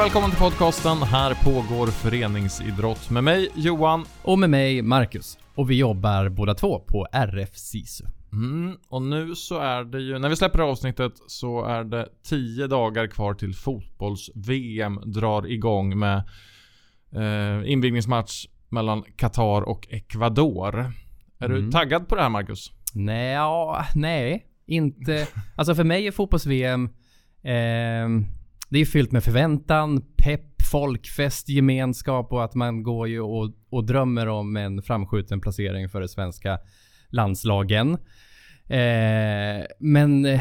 Och välkommen till podcasten. Här pågår föreningsidrott med mig Johan. Och med mig Marcus. Och vi jobbar båda två på RF SISU. Mm, och nu så är det ju, när vi släpper avsnittet så är det 10 dagar kvar till fotbolls-VM drar igång med eh, invigningsmatch mellan Qatar och Ecuador. Är Mm. du taggad på det här Marcus? Nej, ja, nej. Inte... Alltså för mig är fotbolls-VM... ehm, det är fyllt med förväntan, pepp, folkfest, gemenskap och att man går ju och, och drömmer om en framskjuten placering för de svenska landslagen. Eh, men eh,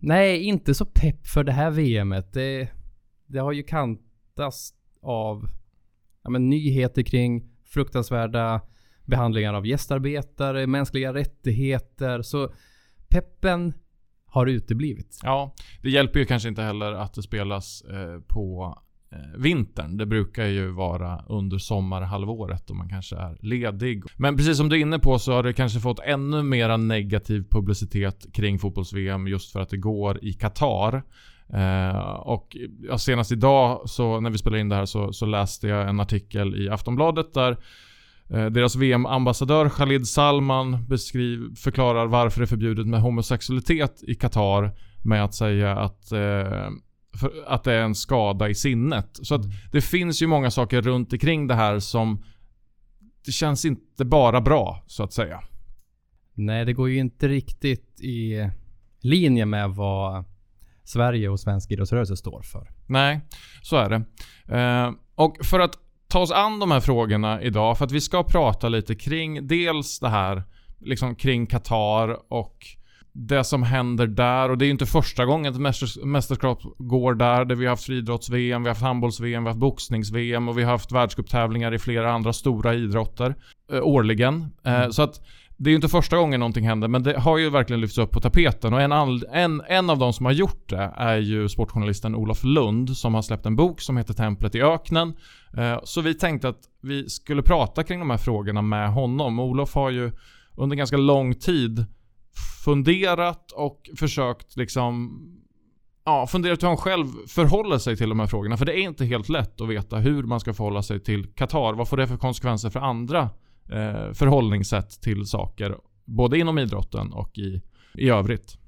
nej, inte så pepp för det här VMet. Det, det har ju kantats av ja, men, nyheter kring fruktansvärda behandlingar av gästarbetare, mänskliga rättigheter. Så peppen har uteblivit. Ja, det hjälper ju kanske inte heller att det spelas eh, på eh, vintern. Det brukar ju vara under sommarhalvåret och man kanske är ledig. Men precis som du är inne på så har det kanske fått ännu mera negativ publicitet kring fotbolls-VM just för att det går i Qatar. Eh, och ja, senast idag så när vi spelade in det här så, så läste jag en artikel i Aftonbladet där deras VM-ambassadör Khalid Salman beskriv, förklarar varför det är förbjudet med homosexualitet i Qatar med att säga att, eh, att det är en skada i sinnet. Så att det finns ju många saker runt omkring det här som det känns inte bara bra, så att säga. Nej, det går ju inte riktigt i linje med vad Sverige och svensk idrottsrörelse står för. Nej, så är det. Eh, och för att ta oss an de här frågorna idag, för att vi ska prata lite kring dels det här, liksom kring Qatar och det som händer där. Och det är ju inte första gången ett mästers- mästerskap går där. där vi har haft friidrotts-VM, vi har haft handbolls-VM, vi har haft boxnings-VM och vi har haft världscuptävlingar i flera andra stora idrotter eh, årligen. Eh, Så att det är ju inte första gången någonting händer, men det har ju verkligen lyfts upp på tapeten. Och en, en, en av de som har gjort det är ju sportjournalisten Olof Lund som har släppt en bok som heter Templet i öknen. Eh, så vi tänkte att vi skulle prata kring de här frågorna med honom. Olof har ju under ganska lång tid funderat och försökt liksom Ja, funderat hur han själv förhåller sig till de här frågorna. För det är inte helt lätt att veta hur man ska förhålla sig till Qatar. Vad får det för konsekvenser för andra eh, förhållningssätt till saker? Både inom idrotten och i, i övrigt.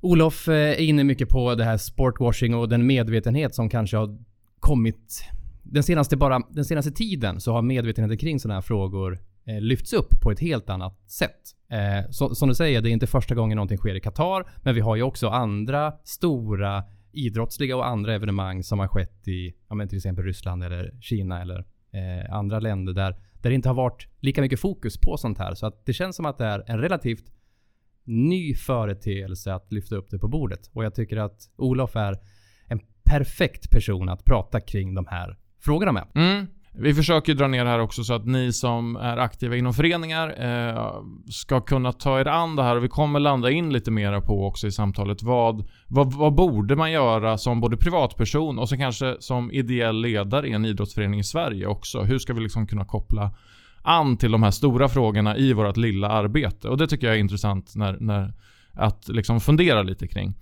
Olof eh, är inne mycket på det här sportwashing och den medvetenhet som kanske har kommit den senaste, bara, den senaste tiden så har medvetenheten kring sådana här frågor eh, lyfts upp på ett helt annat sätt. Eh, så, som du säger, det är inte första gången någonting sker i Qatar, men vi har ju också andra stora idrottsliga och andra evenemang som har skett i ja, men till exempel Ryssland eller Kina eller eh, andra länder där, där det inte har varit lika mycket fokus på sånt här. Så att det känns som att det är en relativt ny företeelse att lyfta upp det på bordet. Och jag tycker att Olof är en perfekt person att prata kring de här frågorna med. Mm. Vi försöker dra ner det här också så att ni som är aktiva inom föreningar eh, ska kunna ta er an det här och vi kommer landa in lite mera på också i samtalet vad, vad, vad borde man göra som både privatperson och så kanske som ideell ledare i en idrottsförening i Sverige också. Hur ska vi liksom kunna koppla an till de här stora frågorna i vårt lilla arbete? Och det tycker jag är intressant när, när, att liksom fundera lite kring.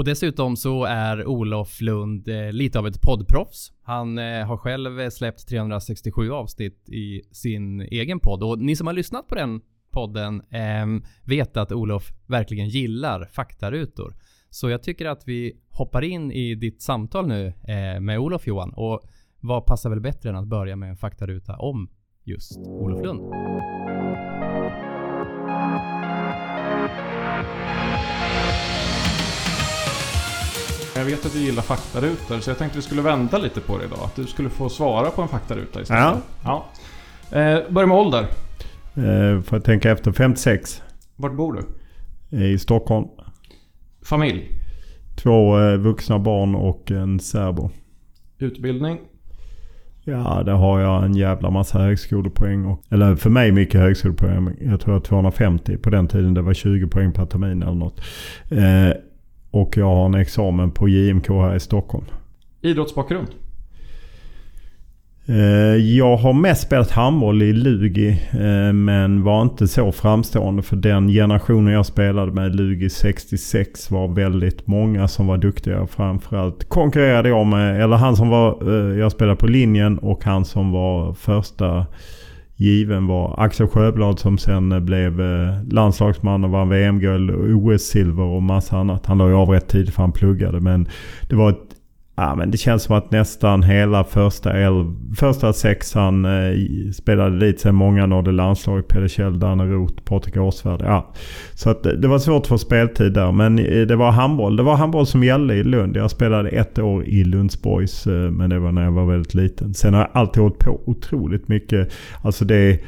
Och dessutom så är Olof Lund eh, lite av ett poddproffs. Han eh, har själv eh, släppt 367 avsnitt i sin egen podd. Och ni som har lyssnat på den podden ehm, vet att Olof verkligen gillar faktarutor. Så jag tycker att vi hoppar in i ditt samtal nu med Olof Johan. Och vad passar väl bättre än att börja med en faktaruta om just Olof Lund? Jag vet att du gillar faktarutor så jag tänkte vi skulle vända lite på det idag. Att du skulle få svara på en faktaruta istället. Ja. ja. Eh, börja med ålder. Eh, Får jag tänka efter 56. Vart bor du? I Stockholm. Familj. Två eh, vuxna barn och en särbo. Utbildning. Ja, där har jag en jävla massa högskolepoäng. Och, eller för mig mycket högskolepoäng. Jag tror jag har 250 på den tiden. Det var 20 poäng per termin eller något. Eh, och jag har en examen på JMK här i Stockholm. Idrottsbakgrund. Eh, jag har mest spelat handboll i Lugi eh, men var inte så framstående för den generationen jag spelade med, Lugi 66, var väldigt många som var duktiga. Framförallt konkurrerade jag med, eller han som var, eh, jag spelade på linjen och han som var första given var Axel Sjöblad som sen eh, blev eh, landslagsman och vann VM-guld, OS-silver och massa annat. Han la ju av rätt tid för han pluggade men det var ett Ja, men det känns som att nästan hela första, elv, första sexan eh, spelade dit. Sen många nådde landslaget. Peder Kjell, Danne Roth, Patrik Åsvärd. Ja. Så att det var svårt att få speltid där. Men eh, det var handboll. Det var handboll som gällde i Lund. Jag spelade ett år i Lundsborgs. Eh, men det var när jag var väldigt liten. Sen har jag alltid hållit på otroligt mycket. Alltså det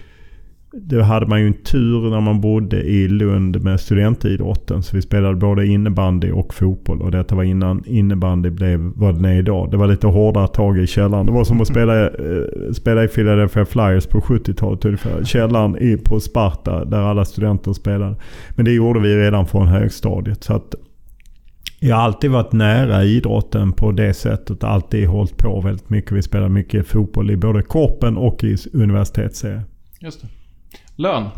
då hade man ju en tur när man bodde i Lund med studentidrotten. Så vi spelade både innebandy och fotboll. Och detta var innan innebandy blev vad den är idag. Det var lite hårdare tag i källaren. Det var som att spela, eh, spela i Philadelphia Flyers på 70-talet ungefär. Källaren i, på Sparta där alla studenter spelade. Men det gjorde vi redan från högstadiet. Så att jag har alltid varit nära idrotten på det sättet. Alltid hållit på väldigt mycket. Vi spelade mycket fotboll i både Korpen och i universitetsserien. Just det. Lön?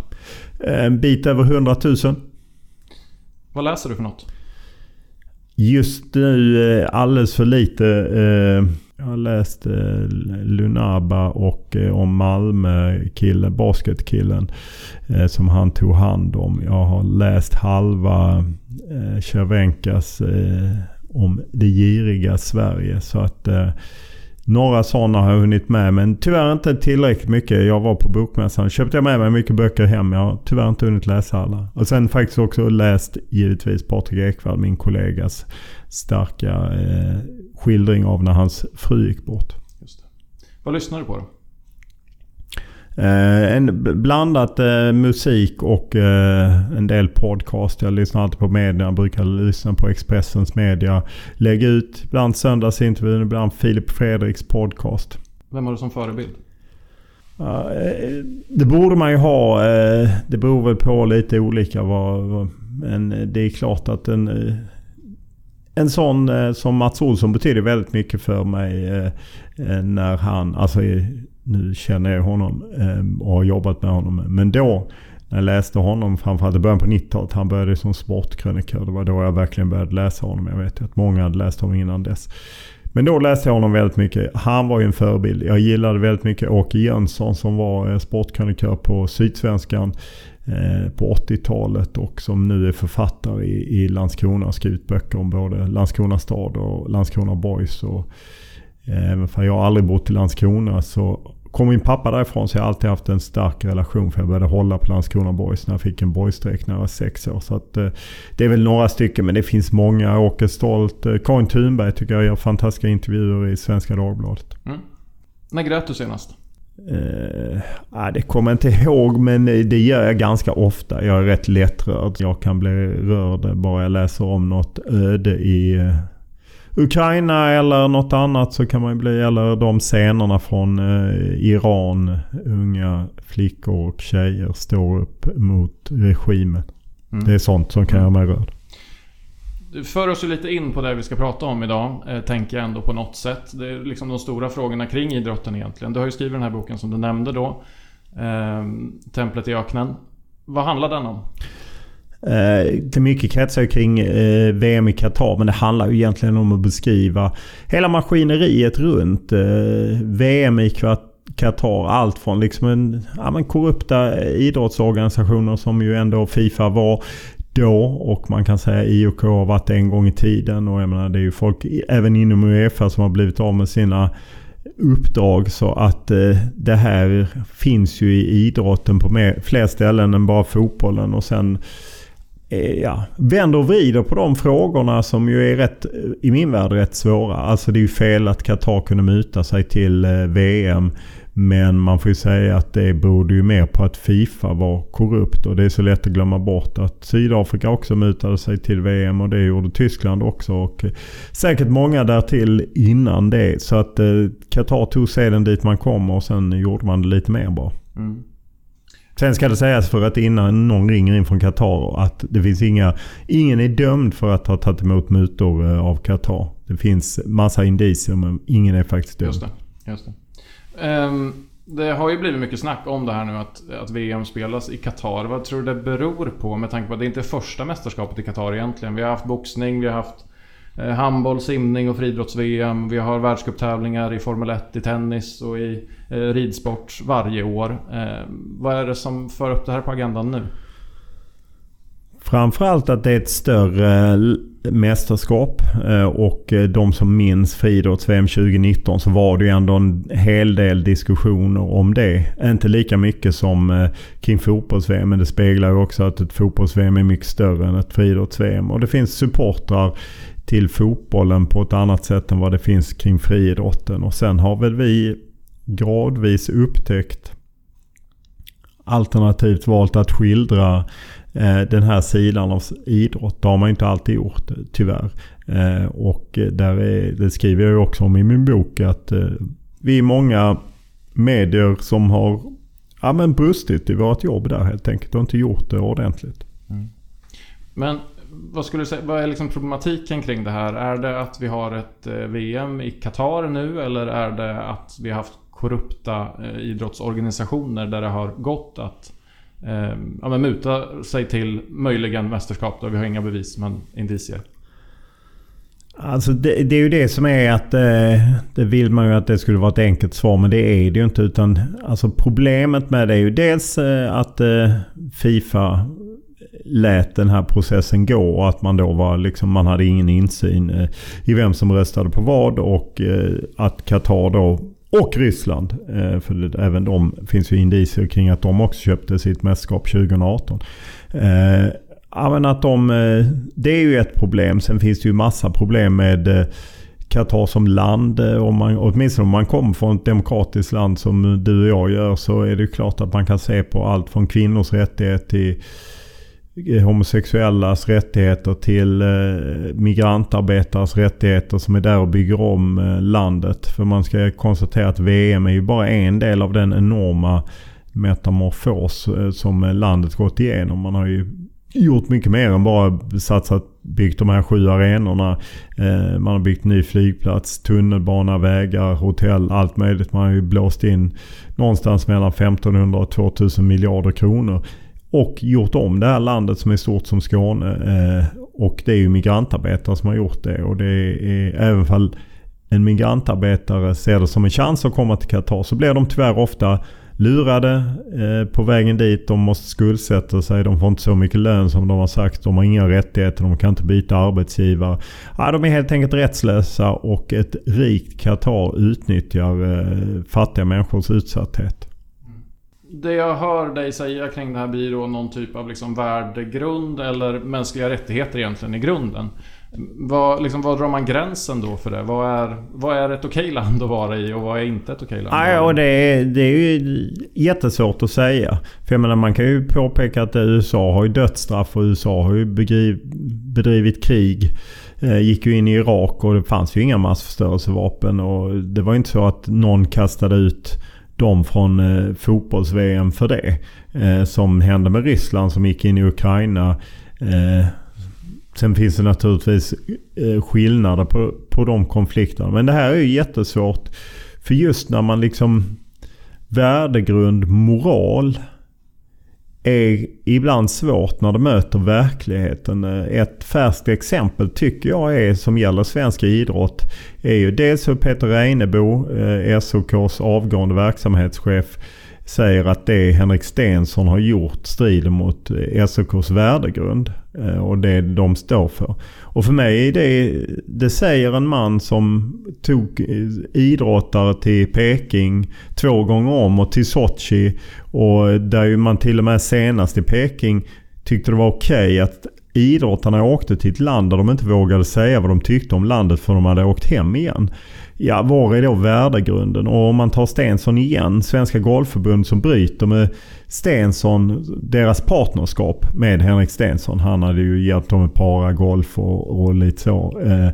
En bit över 100 000. Vad läser du för något? Just nu eh, alldeles för lite. Eh, jag har läst eh, Lunaba och om Malmö-killen, basketkillen. Som han tog hand om. Jag har läst halva Cervenkas om det giriga Sverige. Så att några sådana har jag hunnit med men tyvärr inte tillräckligt mycket. Jag var på bokmässan. Köpte jag med mig mycket böcker hem. Jag har tyvärr inte hunnit läsa alla. Och sen faktiskt också läst givetvis Patrik Ekwall, min kollegas starka eh, skildring av när hans fru gick bort. Just det. Vad lyssnar du på då? Eh, en blandat eh, musik och eh, en del podcast. Jag lyssnar alltid på media. Jag brukar lyssna på Expressens media. Lägga ut ibland söndagsintervjun, ibland Filip Fredriks podcast. Vem har du som förebild? Eh, det borde man ju ha. Eh, det beror väl på lite olika. Vad, men det är klart att en, eh, en sån som Mats Olsson betyder väldigt mycket för mig. När han, alltså nu känner jag honom ehm, och har jobbat med honom. Men då när jag läste honom, framförallt i början på 90-talet. Han började som sportkrönikör. Det var då jag verkligen började läsa honom. Jag vet ju att många hade läst honom innan dess. Men då läste jag honom väldigt mycket. Han var ju en förebild. Jag gillade väldigt mycket Åke Jönsson som var eh, sportkrönikör på Sydsvenskan eh, på 80-talet och som nu är författare i, Landskrona och skrivit böcker om både Landskrona stad och Landskrona Boys. Och, även för jag har aldrig bott i Landskrona så kom min pappa därifrån så jag har alltid haft en stark relation. För jag började hålla på Landskrona Boys när jag fick en boystreck när jag var sex år. Så att, eh, det är väl några stycken men det finns många. Åke Stolt, eh, Karin Thunberg tycker jag gör fantastiska intervjuer i Svenska Dagbladet. Mm. När grät du senast? Eh, det kommer jag inte ihåg men det gör jag ganska ofta. Jag är rätt lättrörd. Jag kan bli rörd bara jag läser om något öde i eh, Ukraina eller något annat så kan man bli, eller de scenerna från eh, Iran. Unga flickor och tjejer står upp mot regimen. Mm. Det är sånt som kan mm. göra mig rörd. Du för oss ju lite in på det vi ska prata om idag, eh, tänker jag ändå på något sätt. Det är liksom de stora frågorna kring idrotten egentligen. Du har ju skrivit den här boken som du nämnde då. Eh, Templet i öknen. Vad handlar den om? Eh, det mycket kretsar kring eh, VM i Qatar men det handlar ju egentligen om att beskriva hela maskineriet runt eh, VM i Qatar. Allt från liksom en, ja, men korrupta idrottsorganisationer som ju ändå Fifa var då och man kan säga IOK har varit en gång i tiden. Och jag menar det är ju folk även inom Uefa som har blivit av med sina uppdrag. Så att eh, det här finns ju i idrotten på mer, fler ställen än bara fotbollen. Och sen Eh, ja, vänder och vrider på de frågorna som ju är rätt, i min värld rätt svåra. Alltså det är ju fel att Qatar kunde muta sig till eh, VM. Men man får ju säga att det berodde ju mer på att Fifa var korrupt. Och det är så lätt att glömma bort att Sydafrika också mutade sig till VM och det gjorde Tyskland också. Och eh, säkert många därtill innan det. Så att eh, Qatar tog sedan dit man kom och sen gjorde man det lite mer bara. Mm. Sen ska det sägas för att innan någon ringer in från Qatar att det finns inga... Ingen är dömd för att ha tagit emot mutor eh, av Qatar. Det finns massa indicier men ingen är faktiskt dömd. Just det. Just det. Um, det har ju blivit mycket snack om det här nu att, att VM spelas i Qatar. Vad tror du det beror på med tanke på att det inte är första mästerskapet i Qatar egentligen? Vi har haft boxning, vi har haft Eh, handboll, simning och friidrotts-VM. Vi har världscuptävlingar i Formel 1, i tennis och i eh, ridsport varje år. Eh, vad är det som för upp det här på agendan nu? Framförallt att det är ett större mästerskap. Och de som minns friidrotts-VM 2019 så var det ju ändå en hel del diskussioner om det. Inte lika mycket som kring fotbolls-VM men det speglar ju också att ett fotbolls-VM är mycket större än ett friidrotts-VM. Och det finns supportrar till fotbollen på ett annat sätt än vad det finns kring friidrotten. Och sen har väl vi gradvis upptäckt alternativt valt att skildra Eh, den här sidan av idrott. Det har man inte alltid gjort tyvärr. Eh, och där är, det skriver jag också om i min bok att eh, vi är många medier som har ja, men brustit i vårt jobb där helt enkelt och inte gjort det ordentligt. Mm. Men vad skulle du säga, vad är liksom problematiken kring det här? Är det att vi har ett eh, VM i Qatar nu eller är det att vi har haft korrupta eh, idrottsorganisationer där det har gått att eh, ja, men muta sig till möjligen mästerskap. Då vi har inga bevis men indicier. Alltså det, det, är ju det som är att eh, det vill man ju att det skulle vara ett enkelt svar men det är det ju inte. Utan alltså problemet med det är ju dels eh, att eh, Fifa lät den här processen gå och att man då var liksom, man hade ingen insyn eh, i vem som röstade på vad och eh, att Qatar då och Ryssland. Eh, för även de finns ju indicier kring att de också köpte sitt mästerskap 2018. Ja, att de, det är ju ett problem. Sen finns det ju massa problem med Qatar som land. Om man, åtminstone om man kommer från ett demokratiskt land som du och jag gör så är det klart att man kan se på allt från kvinnors rättighet till Eh, homosexuellas rättigheter till eh, migrantarbetares rättigheter som är där och bygger om eh, landet. För man ska konstatera att VM är ju bara en del av den enorma metamorfos som landet gått igenom. Man har ju gjort mycket mer än bara satsat, byggt de här sju arenorna. Man har byggt ny flygplats, tunnelbana, vägar, hotell, allt möjligt. Man har ju blåst in någonstans mellan 1500 och 2000 miljarder kronor och gjort om det här landet som är stort som Skåne. Eh, och det är ju migrantarbetare som har gjort det. Och det är även fall en migrantarbetare ser det som en chans att komma till Qatar så blir de tyvärr ofta lurade eh, på vägen dit. De måste skuldsätta sig. De får inte så mycket lön som de har sagt. De har inga rättigheter. De kan inte byta arbetsgivare. Ja, de är helt enkelt rättslösa och ett rikt Qatar utnyttjar eh, fattiga människors utsatthet det jag hör dig säga kring det här blir då någon typ av liksom värdegrund eller mänskliga rättigheter egentligen i grunden. Vad, liksom, vad drar man gränsen då för det? Vad är, vad är ett okej land att vara i och vad är inte ett okej land? Ja, och det, är, det är ju jättesvårt att säga. För jag menar, man kan ju påpeka att USA har ju dödsstraff och USA har ju bedrivit krig. Eh, gick ju in i Irak och det fanns ju inga massförstörelsevapen. Och det var inte så att någon kastade ut de från eh, fotbolls-VM för det. Eh, som hände med Ryssland som gick in i Ukraina. Eh, sen finns det naturligtvis eh, skillnader på, på de konflikterna. Men det här är ju jättesvårt. För just när man liksom värdegrund, moral är ibland svårt när det möter verkligheten. Eh, ett färskt exempel tycker jag är som gäller svensk idrott är ju dels hur Peter Reinebo, eh, SOKs avgående verksamhetschef, säger att det Henrik Stensson har gjort strider mot eh, SOKs värdegrund eh, och det de står för. Och för mig är det, det säger en man som tog eh, idrottare till Peking två gånger om och till Sochi och där man till och med senast i Peking tyckte det var okej okay att idrottarna åkte till ett land där de inte vågade säga vad de tyckte om landet för de hade åkt hem igen. Ja, var är då värdegrunden? Och om man tar Stensson igen, Svenska Golfförbund som bryter med Stensson, deras partnerskap med Henrik Stensson. Han hade ju hjälpt dem med paragolf och, och lite så. Eh,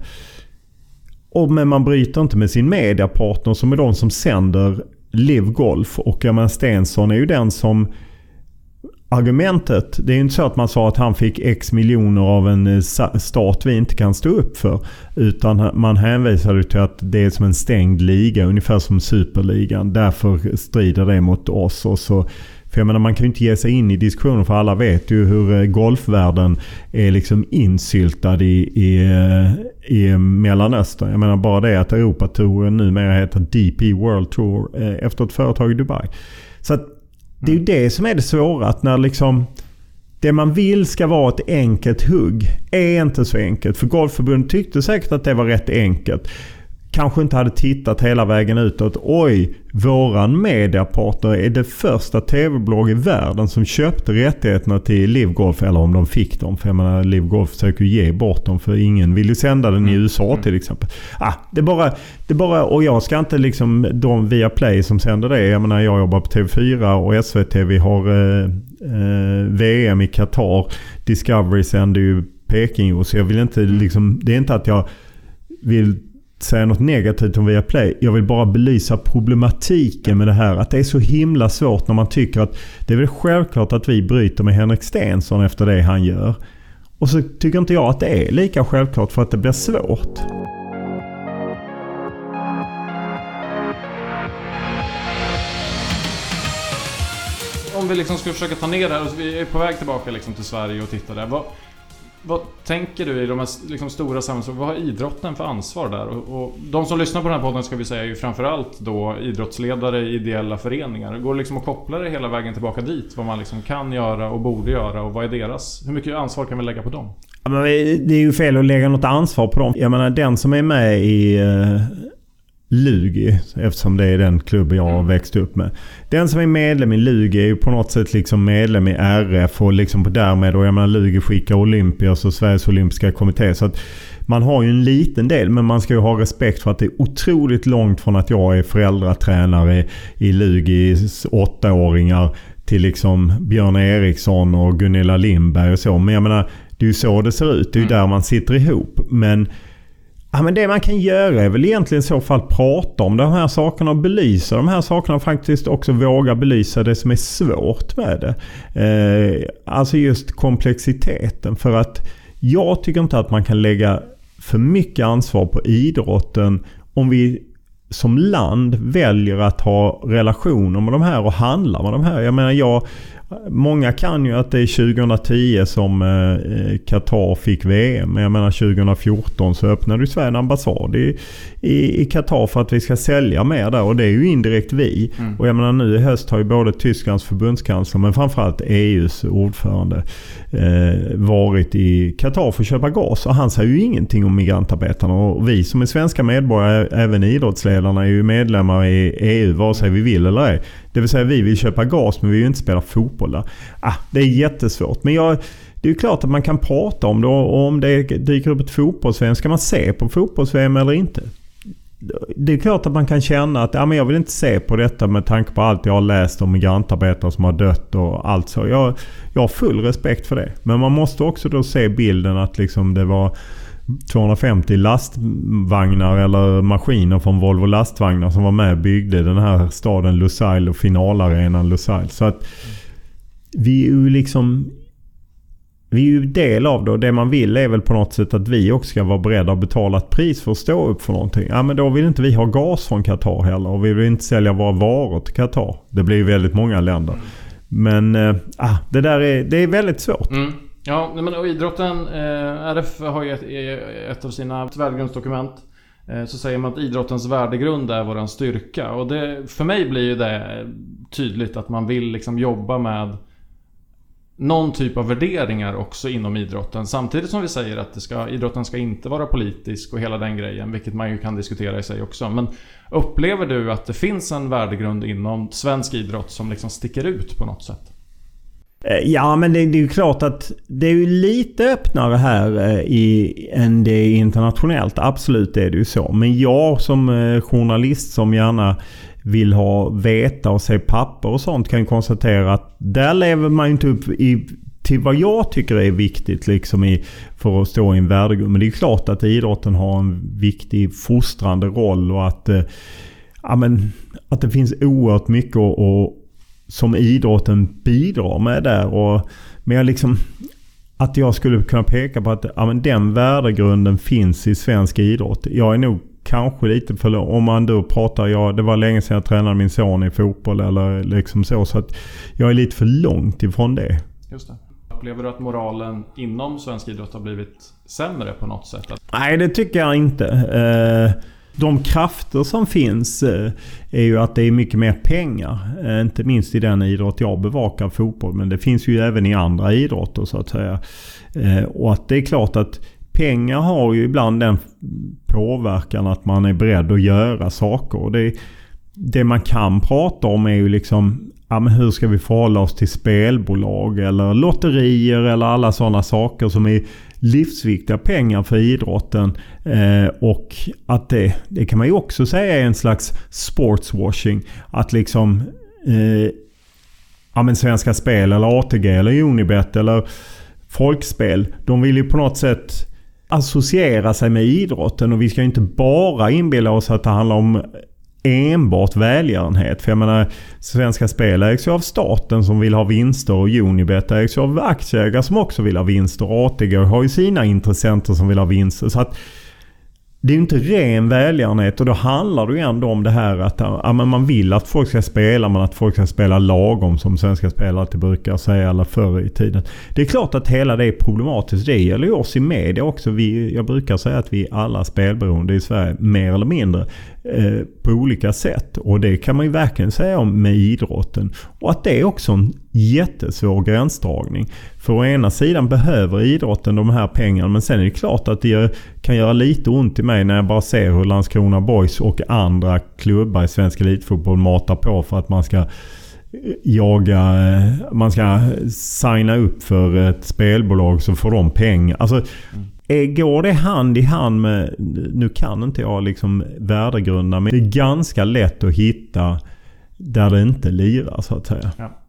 och, men man bryter inte med sin mediapartner som är de som sänder Live Golf. Och jag menar Stensson är ju den som argumentet. Det är ju inte så att man sa att han fick x miljoner av en eh, stat vi inte kan stå upp för. Utan man hänvisade till att det är som en stängd liga, ungefär som superligan. Därför strider det mot oss. Och så, för jag menar man kan ju inte ge sig in i diskussionen för alla vet ju hur eh, golfvärlden är liksom insyltad i, i, eh, i Mellanöstern. Jag menar bara det att Europatouren numera heter DP World Tour efter ett företag i Dubai. Så att det är ju det som är det svåra. Att när liksom det man vill ska vara ett enkelt hugg är inte så enkelt. För Golfförbundet tyckte säkert att det var rätt enkelt kanske inte hade tittat hela vägen utåt. Oj, våran mediapartner är det första tv-blogg i världen som köpte rättigheterna till Livgolf. Eller om de fick dem. För jag menar, Livgolf försöker ge bort dem. För ingen vill ju sända den i mm. USA till exempel. Ah, det bara, det bara, och jag ska inte liksom de via Play som sänder det. Jag menar, jag jobbar på TV4 och SVT. Vi har eh, eh, VM i Qatar. Discovery sänder ju Peking. Så jag vill inte liksom, det är inte att jag vill säga något negativt om Viaplay. Jag vill bara belysa problematiken med det här. Att det är så himla svårt när man tycker att det är väl självklart att vi bryter med Henrik Stenson efter det han gör. Och så tycker inte jag att det är lika självklart för att det blir svårt. Om vi liksom skulle försöka ta ner det här, vi är på väg tillbaka liksom till Sverige och tittar där. Vad, vad tänker du i de här liksom, stora samhällsfrågorna? Vad har idrotten för ansvar där? Och, och, de som lyssnar på den här podden ska vi säga är ju framförallt då idrottsledare i ideella föreningar. Går det liksom att koppla det hela vägen tillbaka dit? Vad man liksom kan göra och borde göra och vad är deras? Hur mycket ansvar kan vi lägga på dem? Ja, men det är ju fel att lägga något ansvar på dem. Jag menar den som är med i eh, Lugi, eftersom det är den klubb jag har mm. växt upp med. Den som är medlem i Lugi är ju på något sätt liksom medlem i RF och liksom därmed, och jag menar Lugi skickar Olympias och Sveriges Olympiska Kommitté. Så att man har ju en liten del, men man ska ju ha respekt för att det är otroligt långt från att jag är föräldratränare i Lugis åttaåringar till liksom Björn Eriksson och Gunilla Lindberg och så. Men jag menar, det är ju så det ser ut. Det är ju mm. där man sitter ihop. Men Ja, men det man kan göra är väl egentligen i så fall prata om de här sakerna och belysa de här sakerna och faktiskt också våga belysa det som är svårt med det. Eh, alltså just komplexiteten. För att jag tycker inte att man kan lägga för mycket ansvar på idrotten om vi som land väljer att ha relationer med de här och handla med de här. Jag menar jag Många kan ju att det är 2010 som eh, Qatar fick VM. Men jag menar 2014 så öppnade ju Sverige en ambassad i Qatar för att vi ska sälja mer där. Och det är ju indirekt vi. Mm. Och jag menar nu i höst har ju både Tysklands förbundskansler men framförallt EUs ordförande eh, varit i Qatar för att köpa gas. Och han säger ju ingenting om migrantarbetarna. Och vi som är svenska medborgare, även idrottsledarna, är ju medlemmar i EU vare sig vi vill eller ej. Det vill säga vi vill köpa gas men vi vill inte spela fotboll där. Ah, det är jättesvårt. Men jag, det är ju klart att man kan prata om det och om det dyker upp ett fotbolls Ska man se på fotbolls-VM eller inte? Det är klart att man kan känna att ja, men jag vill inte se på detta med tanke på allt jag har läst om migrantarbetare som har dött och allt så. Jag, jag har full respekt för det. Men man måste också då se bilden att liksom det var 250 lastvagnar eller maskiner från Volvo lastvagnar som var med och byggde den här staden Lusail och finalarenan Lusail. Så att vi är ju liksom... Vi är ju del av det och det man vill är väl på något sätt att vi också ska vara beredda att betala ett pris för att stå upp för någonting. Ja men då vill inte vi ha gas från Qatar heller och vi vill inte sälja våra varor till Qatar. Det blir ju väldigt många länder. Men äh, det där är, det är väldigt svårt. Mm. Ja, men och idrotten, eh, RF har ju ett, ett av sina värdegrundsdokument eh, så säger man att idrottens värdegrund är våran styrka. Och det, för mig blir ju det tydligt att man vill liksom jobba med någon typ av värderingar också inom idrotten. Samtidigt som vi säger att det ska, idrotten ska inte vara politisk och hela den grejen, vilket man ju kan diskutera i sig också. Men upplever du att det finns en värdegrund inom svensk idrott som liksom sticker ut på något sätt? Eh, ja, men det, det, är ju klart att det är ju lite öppnare här eh, i, än det är internationellt. Absolut är det ju så. Men jag som eh, journalist som gärna vill ha veta och se papper och sånt kan konstatera att där lever man ju inte upp i, till vad jag tycker är viktigt liksom i, för att stå i en värdegrund. Men det är klart att idrotten har en viktig fostrande roll och att, eh, ja, men, att det finns oerhört mycket att som idrotten bidrar med där. Och, men jag liksom... Att jag skulle kunna peka på att ja, men den värdegrunden finns i svensk idrott. Jag är nog kanske lite för Om man då pratar, ja, det var länge sedan jag tränade min son i fotboll eller liksom så. Så att jag är lite för långt ifrån det. Just det. Upplever du att moralen inom svensk idrott har blivit sämre på något sätt? Nej, det tycker jag inte. Eh, de krafter som finns eh, är ju att det är mycket mer pengar. Eh, inte minst i den idrott jag bevakar, fotboll. Men det finns ju även i andra idrotter så att säga. Och att det är klart att pengar har ju ibland den påverkan att man är beredd att göra saker. Och det, det man kan prata om är ju liksom ja, men hur ska vi förhålla oss till spelbolag eller lotterier eller alla sådana saker som är livsviktiga pengar för idrotten. Eh, och att det, det kan man ju också säga är en slags sportswashing. Att liksom eh, ja, men Svenska Spel eller ATG eller Unibet eller Folkspel. De vill ju på något sätt associera sig med idrotten och vi ska ju inte bara inbilla oss att det handlar om enbart välgörenhet. För jag menar, Svenska Spel ägs ju av staten som vill ha vinster och Unibet ägs ju av aktieägare som också vill ha vinster. Och ATG har ju sina intressenter som vill ha vinster. Så att det är ju inte ren välgörenhet och då handlar det ju ändå om det här att ja, man vill att folk ska spela men att folk ska spela lagom som svenska spelare alltid brukar säga eller förr i tiden. Det är klart att hela det är problematiskt. Det gäller ju oss i media också. Vi, jag brukar säga att vi är alla spelberoende i Sverige mer eller mindre eh, på olika sätt. Och det kan man ju verkligen säga om med idrotten. Och att det är också en jättesvår gränsdragning. För å ena sidan behöver idrotten de här pengarna men sen är det klart att det kan göra lite ont i mig när jag bara ser hur Landskrona Boys och andra klubbar i svensk elitfotboll matar på för att man ska eh, jaga, eh, man ska signa upp för ett spelbolag så får de pengar. Alltså. Eh, går det hand i hand med, nu kan inte jag liksom värdegrunda men det är ganska lätt att hitta där det inte lirar så att säga. Ja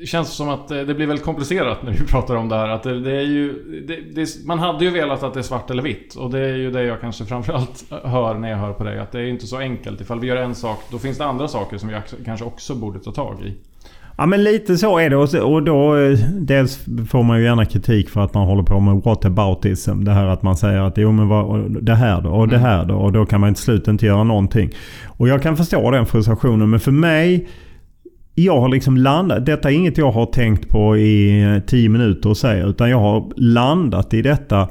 det känns som att eh, det blir väldigt komplicerat när vi pratar om det här. Att det, det är ju, det, det, man hade ju velat att det är svart eller vitt. Och det är ju det jag kanske framförallt hör när jag hör på dig. Att det är inte så enkelt. Ifall vi gör en sak, då finns det andra saker som vi kanske också borde ta tag i. Ja men lite så är det. Och då eh, dels får man ju gärna kritik för att man håller på med whataboutism. Det här att man säger att jo men vad, det här då och det mm. här då. Och då kan man till slut inte göra någonting. Och jag kan förstå den frustrationen. Men för mig jag har liksom landat. Detta är inget jag har tänkt på i eh, tio minuter och säger. Utan jag har landat i detta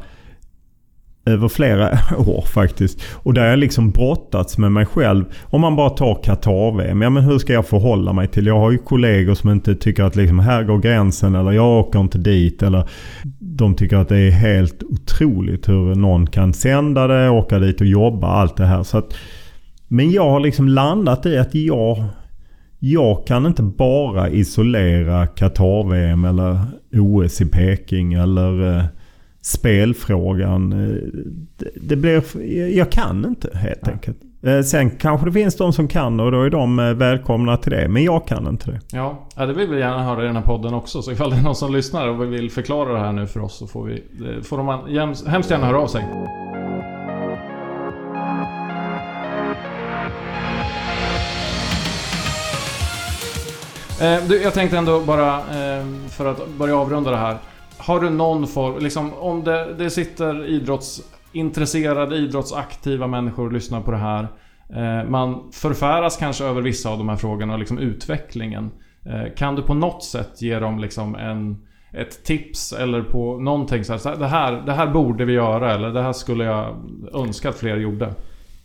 över flera år faktiskt. Och där jag liksom brottats med mig själv. Om man bara tar Qatar-VM. Ja men hur ska jag förhålla mig till? Jag har ju kollegor som inte tycker att liksom här går gränsen. Eller jag åker inte dit. Eller de tycker att det är helt otroligt hur någon kan sända det, åka dit och jobba. Allt det här. Så att, men jag har liksom landat i att jag jag kan inte bara isolera Qatar-VM eller OS i Peking eller eh, spelfrågan. Eh, det, det, blir, jag kan inte helt ja. enkelt. Eh, sen kanske det finns de som kan och då är de eh, välkomna till det. Men jag kan inte det. Ja, det vill vi gärna höra i den här podden också. Så ifall det är någon som lyssnar och vill förklara det här nu för oss så får, vi, får de hemskt gärna höra av sig. Du, jag tänkte ändå bara, för att börja avrunda det här. Har du någon form, liksom om det, det sitter idrottsintresserade, idrottsaktiva människor och lyssnar på det här. Eh, man förfäras kanske över vissa av de här frågorna och liksom utvecklingen. Eh, kan du på något sätt ge dem liksom en, ett tips eller på någonting så här, det här, det här borde vi göra eller det här skulle jag önska att fler gjorde?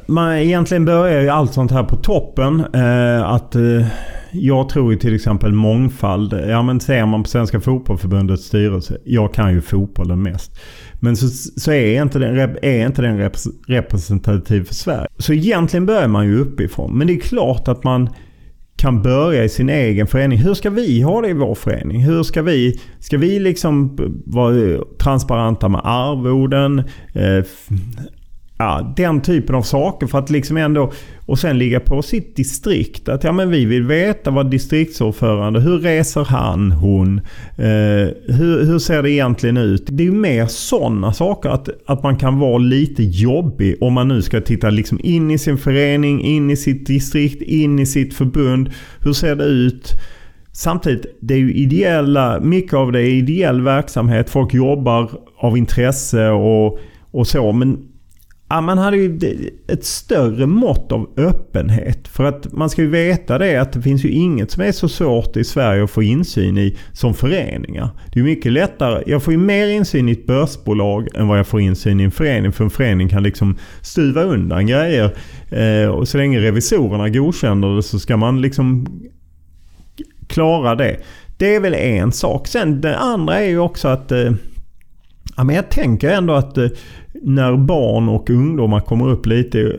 Man, egentligen börjar ju allt sånt här på toppen. Eh, att eh, jag tror ju till exempel mångfald. Ja men ser man på Svenska Fotbollförbundets styrelse. Jag kan ju fotbollen mest. Men så, så är, inte den, är inte den representativ för Sverige. Så egentligen börjar man ju uppifrån. Men det är klart att man kan börja i sin egen förening. Hur ska vi ha det i vår förening? Hur ska vi, ska vi liksom vara transparenta med arvoden? Eh, Ja, den typen av saker för att liksom ändå... Och sen ligga på sitt distrikt. Att ja men vi vill veta vad distriktsordförande, hur reser han, hon? Eh, hur, hur ser det egentligen ut? Det är ju mer sådana saker. Att, att man kan vara lite jobbig om man nu ska titta liksom in i sin förening, in i sitt distrikt, in i sitt förbund. Hur ser det ut? Samtidigt, det är ju ideella, mycket av det är ideell verksamhet. Folk jobbar av intresse och, och så. Men Ja, man hade ju ett större mått av öppenhet. För att man ska ju veta det att det finns ju inget som är så svårt i Sverige att få insyn i som föreningar. Det är mycket lättare. Jag får ju mer insyn i ett börsbolag än vad jag får insyn i en förening. För en förening kan liksom stuva undan grejer. Eh, och så länge revisorerna godkänner det så ska man liksom klara det. Det är väl en sak. Sen det andra är ju också att eh, Ja, men jag tänker ändå att eh, när barn och ungdomar kommer upp lite i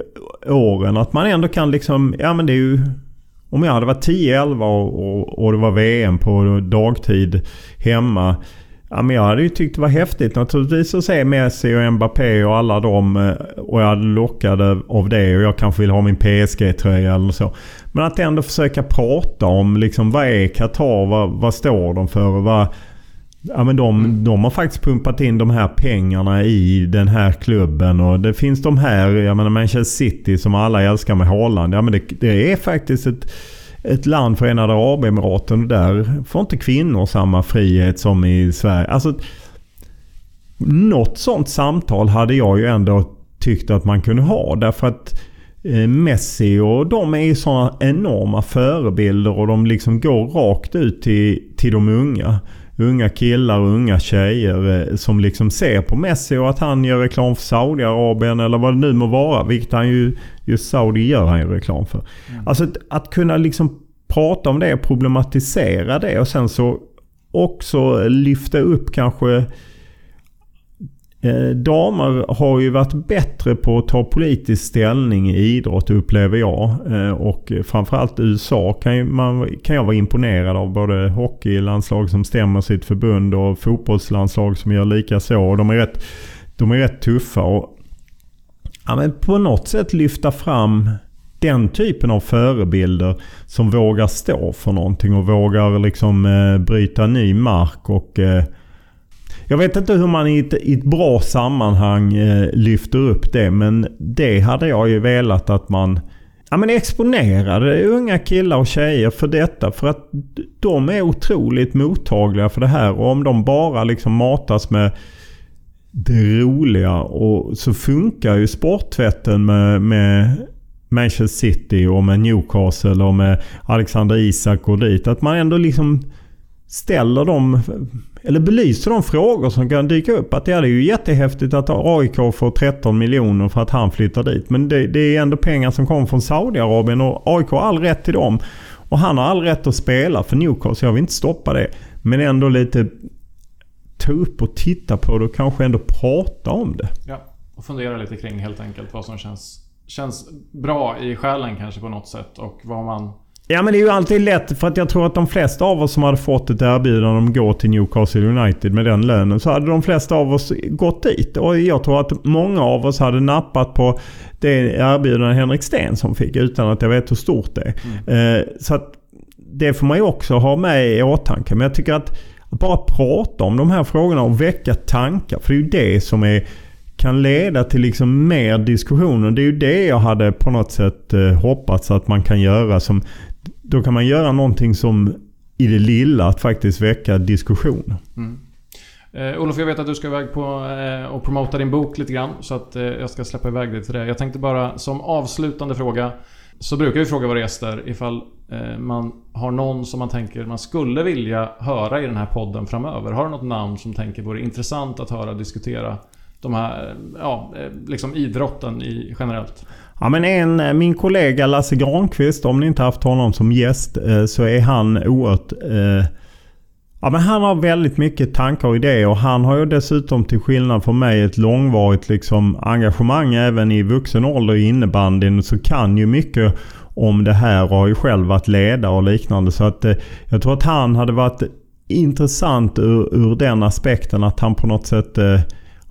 åren att man ändå kan liksom, ja men det är ju om jag hade varit 10-11 och, och, och, det var VM på dagtid hemma. Ja, men jag hade ju tyckt det var häftigt naturligtvis att se Messi och Mbappé och alla dem. Eh, och jag hade lockade av det och jag kanske vill ha min PSG-tröja eller så. Men att ändå försöka prata om liksom vad är Qatar? Vad, vad står de för? Vad, Ja, men de, de har faktiskt pumpat in de här pengarna i den här klubben. Och det finns de här, jag menar Manchester City som alla älskar med Haaland. Ja, men det, det är faktiskt ett, ett land, Förenade Arabemiraten. Där får inte kvinnor samma frihet som i Sverige. Alltså, något sånt samtal hade jag ju ändå tyckt att man kunde ha. Därför att eh, Messi och de är ju sådana enorma förebilder och de liksom går rakt ut till, till de unga unga killar och unga tjejer eh, som liksom ser på Messi och att han gör reklam för Saudiarabien eller vad det nu må vara. Vilket han ju, just Saudi gör han ju reklam för. Mm. Alltså att, att kunna liksom prata om det, problematisera det och sen så också lyfta upp kanske Eh, damer har ju varit bättre på att ta politisk ställning i idrott upplever jag. Eh, och framförallt USA kan, ju, man, kan jag vara imponerad av. Både hockeylandslag som stämmer sitt förbund och fotbollslandslag som gör lika så. De är rätt, de är rätt tuffa. Och, ja, men på något sätt lyfta fram den typen av förebilder som vågar stå för någonting och vågar liksom eh, bryta ny mark och eh, jag vet inte hur man i ett, i ett bra sammanhang eh, lyfter upp det. Men det hade jag ju velat att man ja, men exponerade unga killar och tjejer för detta. För att de är otroligt mottagliga för det här. Och om de bara liksom matas med det roliga och så funkar ju sporttvätten med, med Manchester City och med Newcastle och med Alexander Isak och dit. Att man ändå liksom ställer de eller belyser de frågor som kan dyka upp. Att ja, det är ju jättehäftigt att AIK får 13 miljoner för att han flyttar dit. Men det, det är ändå pengar som kommer från Saudiarabien och AIK har all rätt till dem. Och han har all rätt att spela för Newcastle. Jag vill inte stoppa det. Men ändå lite ta upp och titta på det och kanske ändå prata om det. Ja, och fundera lite kring helt enkelt vad som känns, känns bra i själen kanske på något sätt och vad man Ja men det är ju alltid lätt för att jag tror att de flesta av oss som hade fått ett erbjudande om att gå till Newcastle United med den lönen så hade de flesta av oss gått dit. Och jag tror att många av oss hade nappat på det erbjudande Henrik Sten fick utan att jag vet hur stort det är. Mm. Eh, så att det får man ju också ha med i åtanke. Men jag tycker att, att bara prata om de här frågorna och väcka tankar. För det är ju det som är kan leda till liksom mer diskussioner. Det är ju det jag hade på något sätt eh, hoppats att man kan göra. Som då kan man göra någonting som i det lilla att faktiskt väcka diskussion. Mm. Eh, Olof, jag vet att du ska iväg på eh, och promota din bok lite grann. Så att eh, jag ska släppa iväg dig till det. Jag tänkte bara som avslutande fråga. Så brukar vi fråga våra gäster ifall eh, man har någon som man tänker man skulle vilja höra i den här podden framöver. Har du något namn som tänker vore intressant att höra diskutera de här, ja, liksom idrotten i, generellt? Ja, men en, eh, min kollega Lasse Granqvist, om ni inte haft honom som gäst, eh, så är han oerhört... Eh, ja, men han har väldigt mycket tankar och idéer och han har ju dessutom till skillnad från mig ett långvarigt liksom, engagemang även i vuxen ålder i innebandyn. Så kan ju mycket om det här och har ju själv varit ledare och liknande. Så att eh, jag tror att han hade varit intressant ur, ur den aspekten att han på något sätt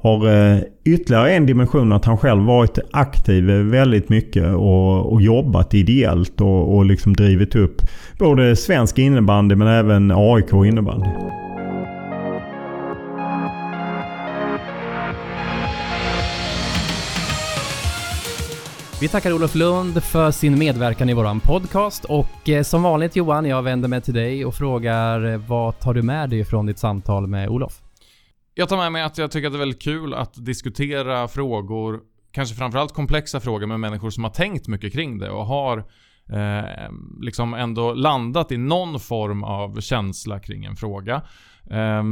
har eh, ytterligare en dimension att han själv varit aktiv väldigt mycket och, och jobbat ideellt och, och liksom drivit upp både svensk innebandy men även AIK innebandy. Vi tackar Olof Lund för sin medverkan i våran podcast och eh, som vanligt Johan, jag vänder mig till dig och frågar eh, vad tar du med dig från ditt samtal med Olof? Jag tar med mig att jag tycker att det är väldigt kul att diskutera frågor, kanske framförallt komplexa frågor med människor som har tänkt mycket kring det och har eh, liksom ändå landat i någon form av känsla kring en fråga. Eh,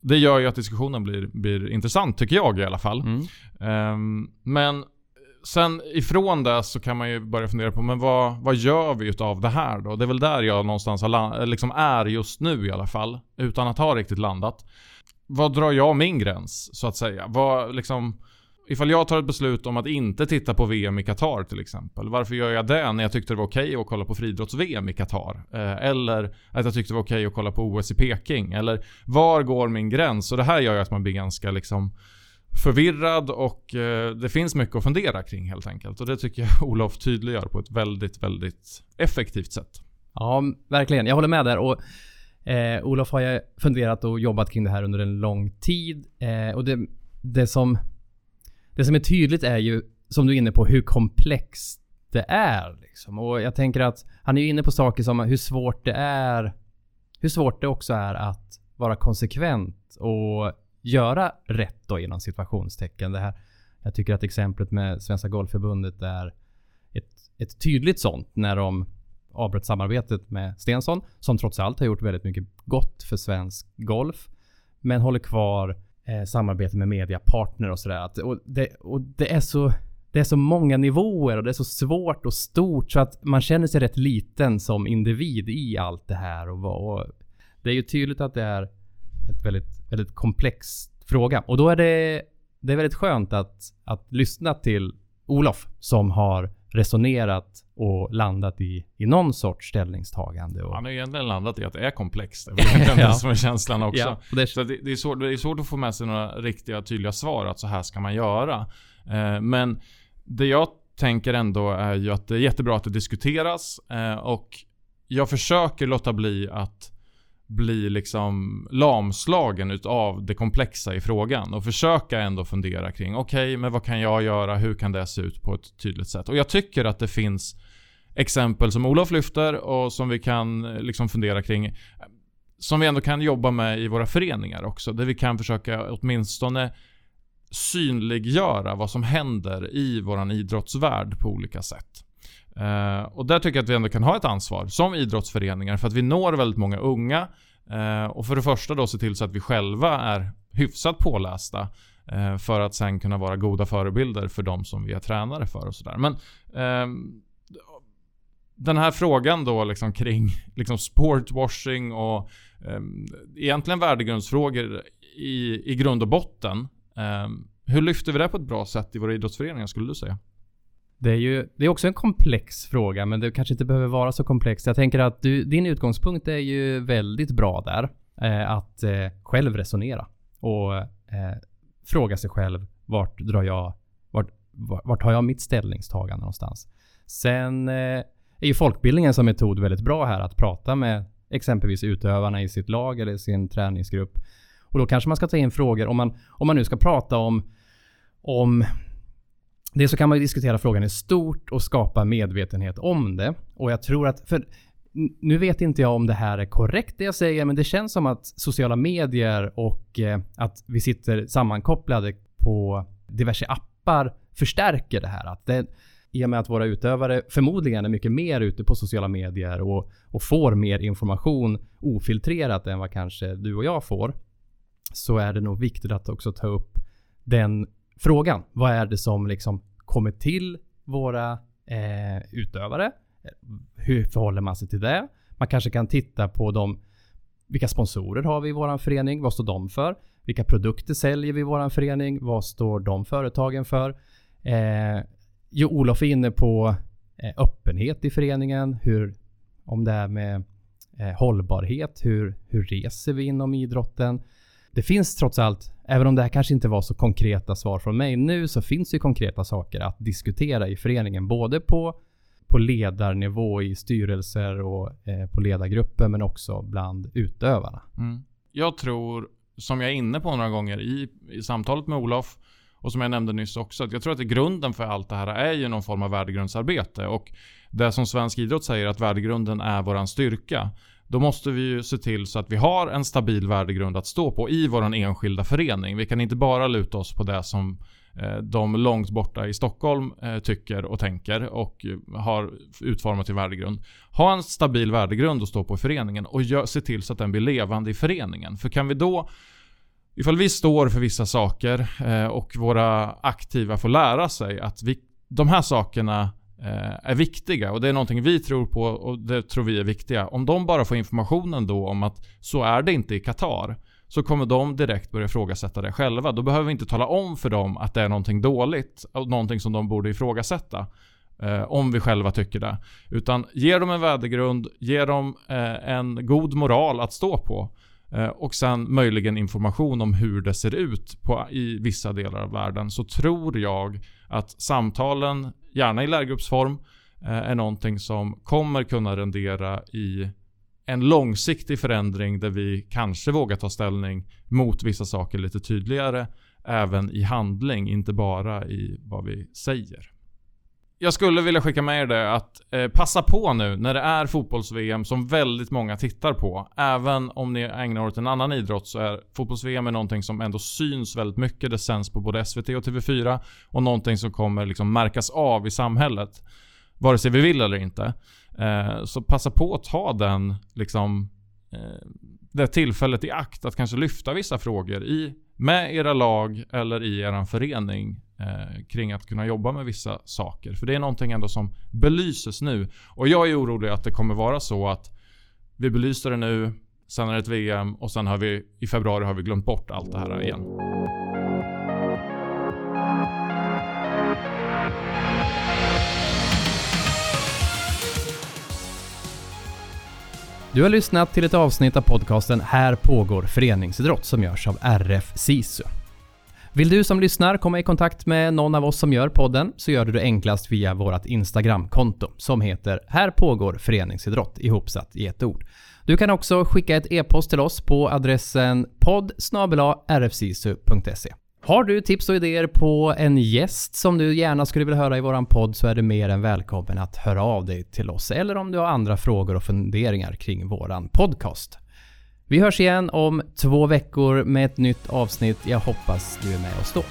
det gör ju att diskussionen blir, blir intressant, tycker jag i alla fall. Mm. Eh, men sen ifrån det så kan man ju börja fundera på, men vad, vad gör vi utav det här då? Det är väl där jag någonstans har land, liksom är just nu i alla fall. Utan att ha riktigt landat. Vad drar jag min gräns, så att säga? Vad liksom... Ifall jag tar ett beslut om att inte titta på VM i Qatar till exempel. Varför gör jag det när jag tyckte det var okej att kolla på friidrotts-VM i Qatar? Eh, eller att jag tyckte det var okej att kolla på OS i Peking? Eller var går min gräns? Och det här gör ju att man blir ganska liksom förvirrad och eh, det finns mycket att fundera kring helt enkelt. Och det tycker jag Olof tydliggör på ett väldigt, väldigt effektivt sätt. Ja, verkligen. Jag håller med där. Och, eh, Olof har ju funderat och jobbat kring det här under en lång tid. Eh, och det, det, som, det som är tydligt är ju, som du är inne på, hur komplext det är. Liksom. Och jag tänker att han är ju inne på saker som hur svårt det är, hur svårt det också är att vara konsekvent och göra rätt då inom situationstecken. Det här, jag tycker att exemplet med Svenska Golfförbundet är ett, ett tydligt sånt när de avbröt samarbetet med Stensson som trots allt har gjort väldigt mycket gott för svensk golf. Men håller kvar eh, samarbete med mediapartner och sådär. Och, det, och det, är så, det är så många nivåer och det är så svårt och stort så att man känner sig rätt liten som individ i allt det här. Och, och det är ju tydligt att det är ett väldigt, väldigt komplex fråga. Och då är det, det är väldigt skönt att, att lyssna till Olof som har resonerat och landat i, i någon sorts ställningstagande. Och... Han har ju egentligen landat i att det är komplext. Det är Ja. som är känslan också. Ja, det, Så det, det, är svårt, det är svårt att få med sig några riktiga tydliga svar att så här ska man göra. Eh, men det jag tänker ändå är ju att det är jättebra att det diskuteras eh, och jag försöker låta bli att bli liksom lamslagen utav det komplexa i frågan och försöka ändå fundera kring okej, men vad kan jag göra? Hur kan det se ut på ett tydligt sätt? Och jag tycker att det finns exempel som Olof lyfter och som vi kan eh, liksom fundera kring som vi ändå kan jobba med i våra föreningar också. Där vi kan försöka åtminstone synliggöra vad som händer i våran idrottsvärld på olika sätt. Eh, och där tycker jag att vi ändå kan ha ett ansvar som idrottsföreningar för att vi når väldigt många unga. Eh, och för det första då se till så att vi själva är hyfsat pålästa. eh, för att sen kunna vara goda förebilder för de som vi är tränare för och sådär. Men ehm, den här frågan då liksom kring liksom sportwashing och um, egentligen värdegrundsfrågor i, i grund och botten. Ehm, hur lyfter vi det på ett bra sätt i våra idrottsföreningar skulle du säga? Det är ju det är också en komplex fråga, men det kanske inte behöver vara så komplext. Jag tänker att du, din utgångspunkt är ju väldigt bra där. Eh, att eh, själv resonera och eh, fråga sig själv vart drar jag, vart, vart, vart har jag mitt ställningstagande någonstans? Sen eh, är ju folkbildningen som metod väldigt bra här att prata med exempelvis utövarna i sitt lag eller sin träningsgrupp. Och då kanske man ska ta in frågor om man, om man nu ska prata om, om det så kan man diskutera frågan i stort och skapa medvetenhet om det. Och jag tror att, för nu vet inte jag om det här är korrekt det jag säger, men det känns som att sociala medier och eh, att vi sitter sammankopplade på diverse appar förstärker det här. Att det, I och med att våra utövare förmodligen är mycket mer ute på sociala medier och, och får mer information ofiltrerat än vad kanske du och jag får. Så är det nog viktigt att också ta upp den frågan. Vad är det som liksom kommer till våra eh, utövare? Hur förhåller man sig till det? Man kanske kan titta på de vilka sponsorer har vi i våran förening? Vad står de för? Vilka produkter säljer vi i våran förening? Vad står de företagen för? Eh, jo, Olof är inne på eh, öppenhet i föreningen. Hur, om det är med eh, hållbarhet. Hur, hur reser vi inom idrotten? Det finns trots allt, även om det här kanske inte var så konkreta svar från mig nu, så finns det ju konkreta saker att diskutera i föreningen. Både på, på ledarnivå i styrelser och eh, på ledargrupper, men också bland utövarna. Mm. Jag tror, som jag är inne på några gånger i, i samtalet med Olof Och som jag nämnde nyss också, att jag tror att grunden för allt det här är ju någon form av värdegrundsarbete. Och det som svensk idrott säger att värdegrunden är våran styrka. Då måste vi ju se till så att vi har en stabil värdegrund att stå på i vår enskilda förening. Vi kan inte bara luta oss på det som eh, de långt borta i Stockholm eh, tycker och tänker och eh, har utformat sin värdegrund. Ha en stabil värdegrund att stå på i föreningen och se till så att den blir levande i föreningen. För kan vi då Ifall vi står för vissa saker och våra aktiva får lära sig att vi, de här sakerna Eh, är viktiga och det är någonting vi tror på och det tror vi är viktiga. Om de bara får informationen då om att så är det inte i Qatar så kommer de direkt börja ifrågasätta det själva. Då behöver vi inte tala om för dem att det är någonting dåligt och någonting som de borde ifrågasätta. Eh, om vi själva tycker det. Utan ge dem en värdegrund, ge dem eh, en god moral att stå på. Eh, och sen möjligen information om hur det ser ut på, i vissa delar av världen. Så tror jag att samtalen gärna i lärgruppsform, eh, är någonting som kommer kunna rendera i en långsiktig förändring där vi kanske vågar ta ställning mot vissa saker lite tydligare. Även i handling, inte bara i vad vi säger jag skulle vilja skicka med er det att eh, passa på nu när det är fotbolls-VM som väldigt många tittar på. Även om ni ägnar er åt en annan idrott så är fotbolls-VM någonting som ändå syns väldigt mycket. Det sänds på både SVT och TV4 och någonting som kommer liksom märkas av i samhället. Vare sig vi vill eller inte. Eh, så passa på att ta den liksom eh, det tillfället i akt att kanske lyfta vissa frågor i, med era lag eller i er förening eh, kring att kunna jobba med vissa saker. För det är någonting ändå som belyses nu. Och jag är orolig att det kommer vara så att vi belyser det nu, sen är det ett VM och sen har vi i februari har vi glömt bort allt det här igen. Du har lyssnat till ett avsnitt av podcasten Här pågår föreningsidrott som görs av RF SISU. Vill du som lyssnar komma i kontakt med någon av oss som gör podden så gör du det enklast via vårt Instagramkonto som heter Här pågår föreningsidrott ihopsatt i ett ord. Du kan också skicka ett e-post till oss på adressen podd rfsisu.se. Har du tips och idéer på en gäst som du gärna skulle vilja höra i våran podd så är du mer än välkommen att höra av dig till oss eller om du har andra frågor och funderingar kring våran podcast. Vi hörs igen om två veckor med ett nytt avsnitt. Jag hoppas du är med oss då.